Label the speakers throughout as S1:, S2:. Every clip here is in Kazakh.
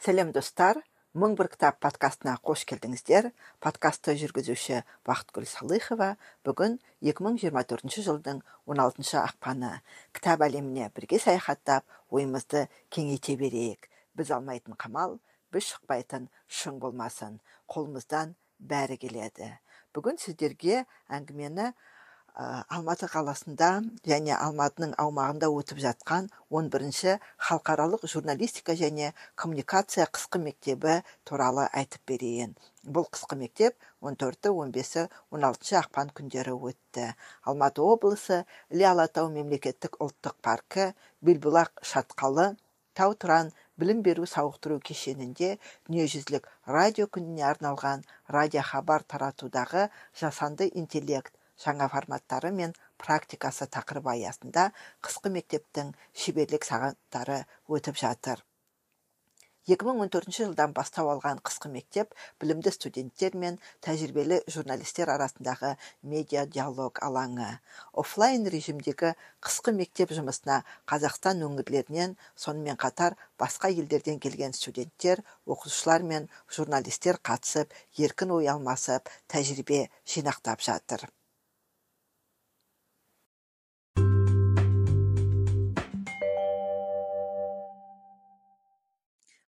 S1: сәлем достар мың бір кітап подкастына қош келдіңіздер подкастты жүргізуші бақытгүл салыхова бүгін 2024 жылдың 16 ақпаны. Кітап әлеміне бірге саяхаттап ойымызды кеңейте берейік. Біз алмайтын қамал біз шықпайтын шың болмасын. Қолымыздан бәрі келеді. Бүгін сіздерге әңгімені алматы қаласында және алматының аумағында өтіп жатқан 11 бірінші халықаралық журналистика және коммуникация қысқы мектебі туралы айтып берейін. Бұл қысқы мектеп 14 15 16 ақпан күндері өтті. Алматы облысы іле алатау мемлекеттік ұлттық паркі белбұлақ шатқалы тау тұран білім беру сауықтыру кешенінде дүниежүзілік радио күніне арналған радиохабар таратудағы жасанды интеллект жаңа форматтары мен практикасы тақырыбы аясында қысқы мектептің шеберлік сағаттары өтіп жатыр. 2014 жылдан бастау алған қысқы мектеп білімді студенттер мен тәжірибелі журналистер арасындағы медиа диалог алаңы. Офлайн режимдегі қысқы мектеп жұмысына қазақстан өңірлерінен сонымен қатар басқа елдерден келген студенттер оқушылар мен журналистер қатысып еркін ой алмасып тәжірибе жинақтап жатыр.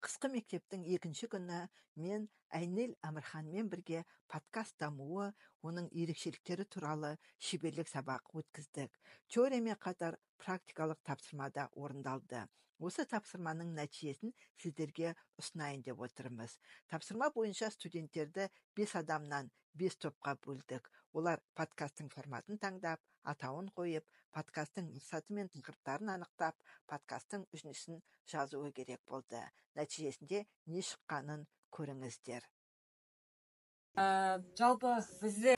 S1: Қысқы мектептің екінші күні мен әйнел әмірханмен бірге подкаст дамуы оның ерекшеліктері туралы шеберлік сабақ өткіздік. Теориямен қатар практикалық тапсырма да орындалды. Осы тапсырманың нәтижесін сіздерге ұсынайын деп отырмыз. Тапсырма бойынша студенттерді бес адамнан бес топқа бөлдік. Олар подкасттың форматын таңдап атауын қойып подкасттың мақсаты мен тақырыптарын анықтап подкасттың үзіндісін жазуы керек болды. Нәтижесінде не шыққанын көріңіздер.
S2: Ә, жалпы бізде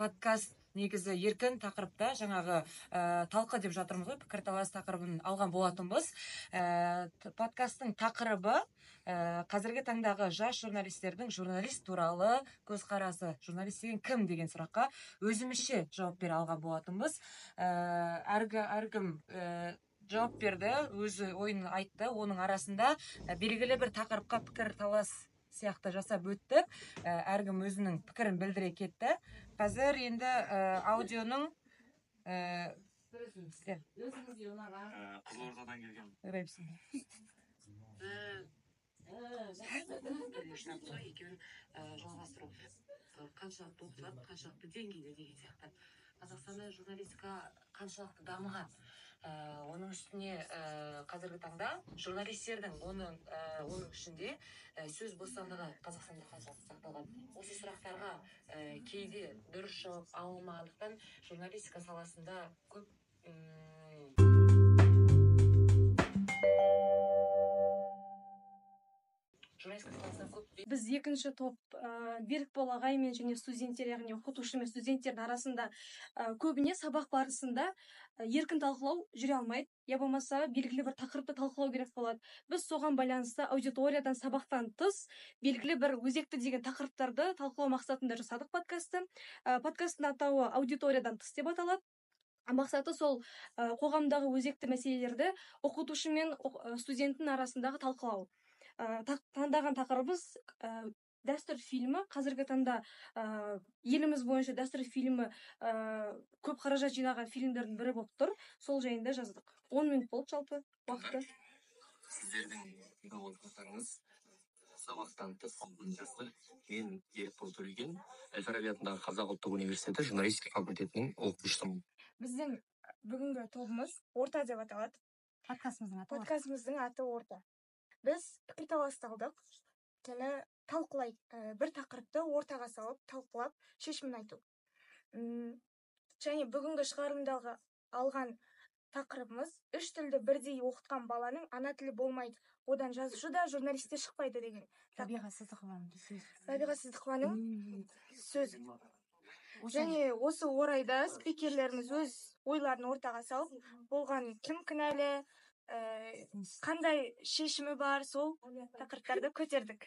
S2: подкаст негізі еркін тақырыпта жаңағы ә, талқы деп жатырмыз ғой пікірталас тақырыбын алған болатынбыз. Ә, подкасттың тақырыбы ә, қазіргі таңдағы жас журналистердің журналист туралы көзқарасы журналист деген кім деген сұраққа өзімізше жауап бере алған болатынбыз. Ә, әргі әркім ә, жауап берді өзі ойын айтты. Оның арасында белгілі бір тақырыпқа пікірталас сияқты жасап өтті. Ә, әркім өзінің пікірін білдіре кетті. Қазір енді ә, аудионың ә,
S3: қызылордадан келген
S2: жалғастыру. Қаншалықты оқытылады қаншалықты деңгейде деген сияқты. Қазақстанда журналистика қаншалықты дамыған. Ә, оның үстіне ә, қазіргі таңда журналистердің оның ә, оның ішінде ә, сөз бостандығы қазақстанда қаншалықты сақталған. Осы сұрақтарға ә, кейде дұрыс жауап алмағандықтан журналистика саласында көп
S4: біз екінші топ ә, берікбол ағай мен және студенттер яғни оқытушы мен студенттердің арасында ә, көбіне сабақ барысында еркін талқылау жүре алмайды. Я болмаса белгілі бір тақырыпты талқылау керек болады. Біз соған байланысты аудиториядан сабақтан тыс белгілі бір өзекті деген тақырыптарды талқылау мақсатында жасадық подкастты. Ә, подкасттың атауы аудиториядан тыс деп аталады. Мақсаты сол қоғамдағы өзекті мәселелерді оқытушы мен студенттің арасындағы талқылау. Таңдаған тақырыбымыз ә, дәстүр фильмі. Қазіргі таңда ә, еліміз бойынша дәстүр фильмі ә, көп қаражат жинаған фильмдердің бірі болып тұр. Сол жайында жаздық. Он минут болды жалпы уақыты.
S3: Сіздердің сабақтан тыс жасы мен ерікбол төлеген әл фараби атындағы қазақ ұлттық университеті журналистика факультетінің оқушысымын.
S5: Біздің бүгінгі тобымыз орта деп аталады.
S4: Подкастымыздың аты
S5: подкастымыздың аты орта. Біз пікірталасталдық өйткені талқылай ә, бір тақырыпты ортаға салып талқылап шешімін айту Үм, және бүгінгі шығарылымдағы алған тақырыбымыз үш тілді бірдей оқытқан баланың ана тілі болмайды одан жазушы да журналист те шықпайды деген.
S4: Рабиға сыздықованың
S5: рабиға сыздықованың сөзі. Және осы орайда спикерлеріміз өз ойларын ортаға салып болған кім кінәлі қандай шешімі бар сол тақырыптарды көтердік.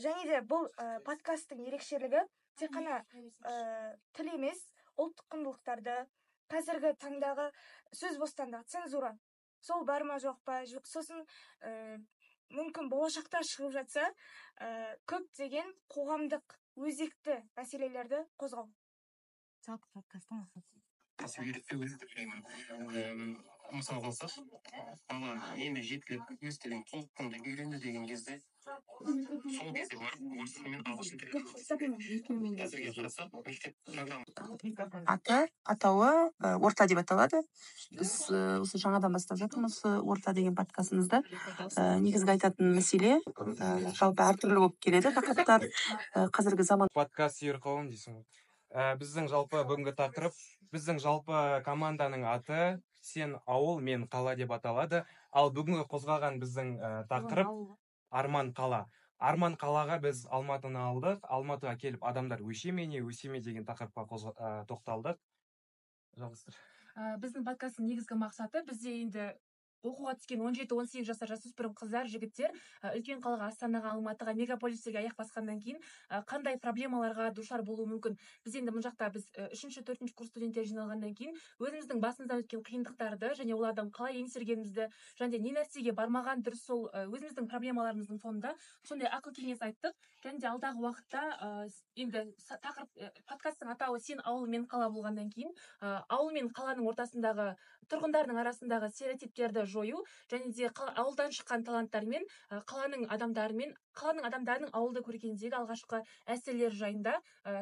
S5: Және де бұл ә, подкасттың ерекшелігі тек қана ә, тіл емес ұлттық құндылықтарды қазіргі таңдағы сөз бостандығы цензура. Сол бар ма жоқ па? Жоқ сосын ә, мүмкін болашақта шығып жатса ә, көптеген қоғамдық өзекті мәселелерді қозғау.
S2: Жалпы подкасттың мақсаты
S3: мысал алсақ бала енді жеткілік өз тілін толыққанды үйренді деген кезде сол кезде барып орыс тілі мен ағылшын тілін қазірге қарасақ мектеп программа
S6: аты атауы орта деп аталады біз осы жаңадан бастап жатырмыз осы орта деген подкастымызды негізгі айтатын мәселе жалпы әртүрлі болып келеді тақырыптар қазіргі заман
S7: подкаст сүйер қауым дейсің ғой біздің жалпы бүгінгі тақырып біздің жалпы команданың аты сен ауыл мен қала деп аталады. Ал бүгінгі қозғаған біздің ә, тақырып арман қала. Арман қалаға біз алматыны алдық. Алматыға келіп адамдар өше ме не өсе ме деген тақырыпқа қозға- ә, тоқталдық. Жалғастыр.
S8: Ә, біздің подкасттың негізгі мақсаты бізде енді оқуға түскен 17-18 жасар жасөспірім қыздар жігіттер үлкен қалаға астанаға алматыға мегаполистерге аяқ басқаннан кейін қандай проблемаларға душар болуы мүмкін? Біз енді мына жақта біз үшінші төртінші курс студенттері жиналғаннан кейін өзіміздің басымыздан өткен қиындықтарды және олардан қалай еңсергенімізді және не нәрсеге бармаған дұрыс сол өзіміздің проблемаларымыздың фонында сондай ақыл кеңес айттық. Және де алдағы уақытта енді тақырып ә, подкасттың атауы сен ауыл мен қала болғаннан кейін ауыл мен қаланың ортасындағы тұрғындардың арасындағы стереотиптерді жою және де ауылдан шыққан таланттармен қаланың адамдарымен қаланың адамдарының ауылды көргендегі алғашқы әсерлері жайында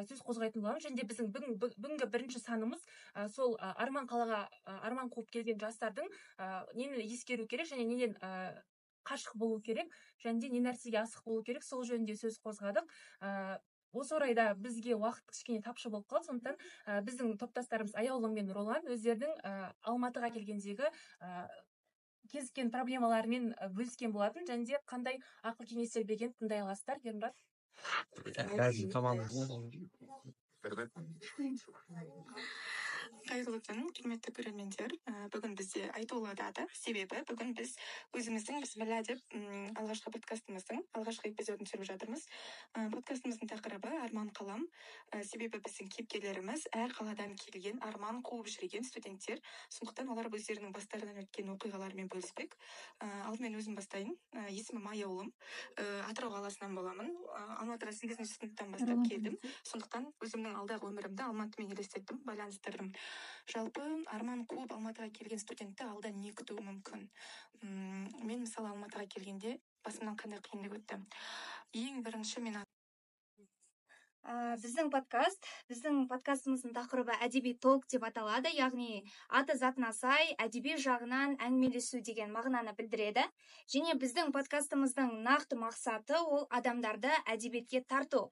S8: сөз қозғайтын боламыз және де біздің бүгін- бүг- бүгінгі бірінші санымыз сол арман қалаға арман қуып келген жастардың нені ескеру керек және неден қашық болу керек және де не нәрсеге асық болу керек сол жөнінде сөз қозғадық. Осы орайда бізге уақыт кішкене тапшы болып қалды. Сондықтан ә, біздің топтастарымыз аяулым мен ролан өздерінің ә, алматыға келгендегі кезіккен проблемаларымен ә, бөліскен болатын. Және де қандай ақыл кеңестер бергенін тыңдай аласыздар ермұрат
S9: қайырлы күн құрметті көрермендер Ә, бүгін бізде айтулы дата себебі бүгін біз өзіміздің бісміллә деп алғашқы подкастымыздың алғашқы эпизодын түсіріп жатырмыз Ә, подкастымыздың тақырыбы арман қалам Ә, себебі біздің кейіпкерлеріміз әр қаладан келген арман қуып жүрген студенттер сондықтан олар өздерінің бастарынан өткен оқиғаларымен бөліспек. Ә, алдымен өзім бастайын. Ә, есімім аяулым Ә, атырау қаласынан боламын. Ә, алматыға сегізінші сыныптан бастап келдім. сондықтан өзімнің алдағы өмірімді алматымен елестеттім байланыстырдым. Жалпы арман қуып алматыға келген студентті алда не күтуі мүмкін? М, мен мысалы алматыға келгенде басымнан қандай қиындық өтті? Ең бірінші мен
S10: ә, біздің подкаст біздің подкастымыздың тақырыбы әдеби толк деп аталады. Яғни аты затына сай әдеби жағынан әңгімелесу деген мағынаны білдіреді. Және біздің подкастымыздың нақты мақсаты ол адамдарды әдебиетке тарту.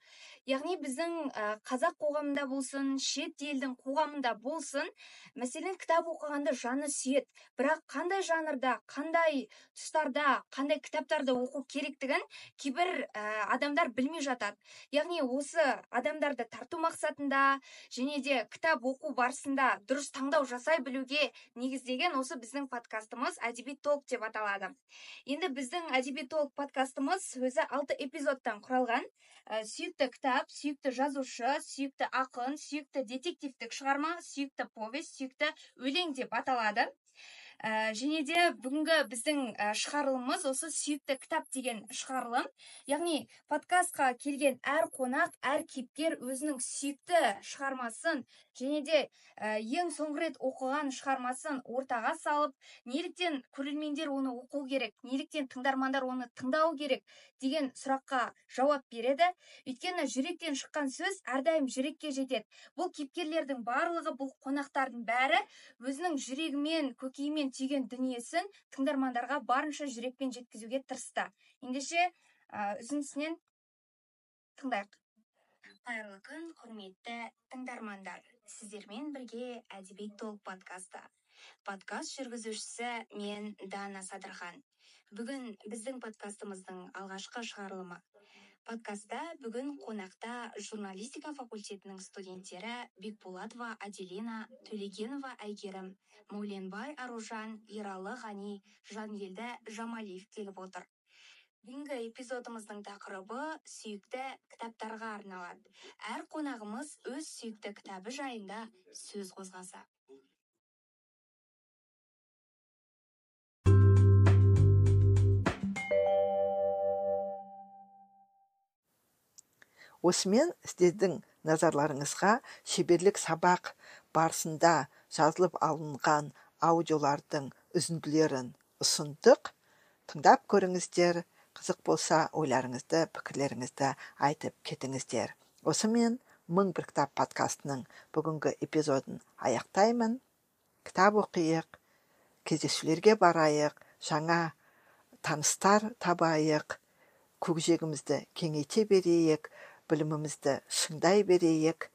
S10: Яғни біздің қазақ қоғамында болсын шет елдің қоғамында болсын мәселен кітап оқығанды жаны сүйеді. Бірақ қандай жанрда қандай тұстарда қандай кітаптарды оқу керектігін кейбір ә, адамдар білмей жатады. Яғни осы адамдарды тарту мақсатында және де кітап оқу барысында дұрыс таңдау жасай білуге негізделген осы біздің подкастымыз әдеби толк деп аталады. Енді біздің әдеби толк подкастымыз өзі алты эпизодтан құралған. Ә, сүйікті кітап сүйікті жазушы сүйікті ақын сүйікті детективтік шығарма сүйікті повесть сүйікті өлең деп аталады. Ә, және де бүгінгі біздің ә, шығарылымымыз осы сүйікті кітап деген шығарылым. Яғни подкастқа келген әр қонақ әр кейіпкер өзінің сүйікті шығармасын және де ә, ең соңғы рет оқыған шығармасын ортаға салып неліктен көрермендер оны оқу керек неліктен тыңдармандар оны тыңдау керек деген сұраққа жауап береді. Өйткені жүректен шыққан сөз әрдайым жүрекке жетеді. Бұл кейіпкерлердің барлығы бұл қонақтардың бәрі өзінің жүрегімен көкейімен түйген дүниесін тыңдармандарға барынша жүрекпен жеткізуге тырысты. Ендеше үзіндісінен тыңдайық. Қайырлы күн құрметті тыңдармандар. Сіздермен бірге әдеби толк подкасты. Подкаст жүргізушісі мен дана садырхан. Бүгін біздің подкастымыздың алғашқы шығарылымы. Подкастта бүгін қонақта журналистика факультетінің студенттері бекболатова аделина төлегенова әйгерім мауленбай аружан ералы ғани жангелді жамалиев келіп отыр. Бүгінгі эпизодымыздың тақырыбы сүйікті кітаптарға арналады. Әр қонағымыз өз сүйікті кітабы жайында сөз қозғаса.
S1: Осымен сіздердің назарларыңызға шеберлік сабақ барысында жазылып алынған аудиолардың үзінділерін ұсындық. Тыңдап көріңіздер қызық болса ойларыңызды пікірлеріңізді айтып кетіңіздер. Осымен мың бір кітап подкастының бүгінгі эпизодын аяқтаймын. Кітап оқиық кездесулерге барайық жаңа таныстар табайық көкжиегімізді кеңейте берейік. Білімімізді шыңдай берейік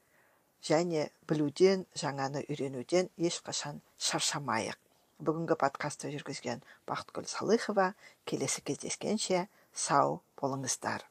S1: және білуден жаңаны үйренуден ешқашан шаршамайық. Бүгінгі подкастты жүргізген бақытгүл салыхова келесі кездескенше сау болыңыздар.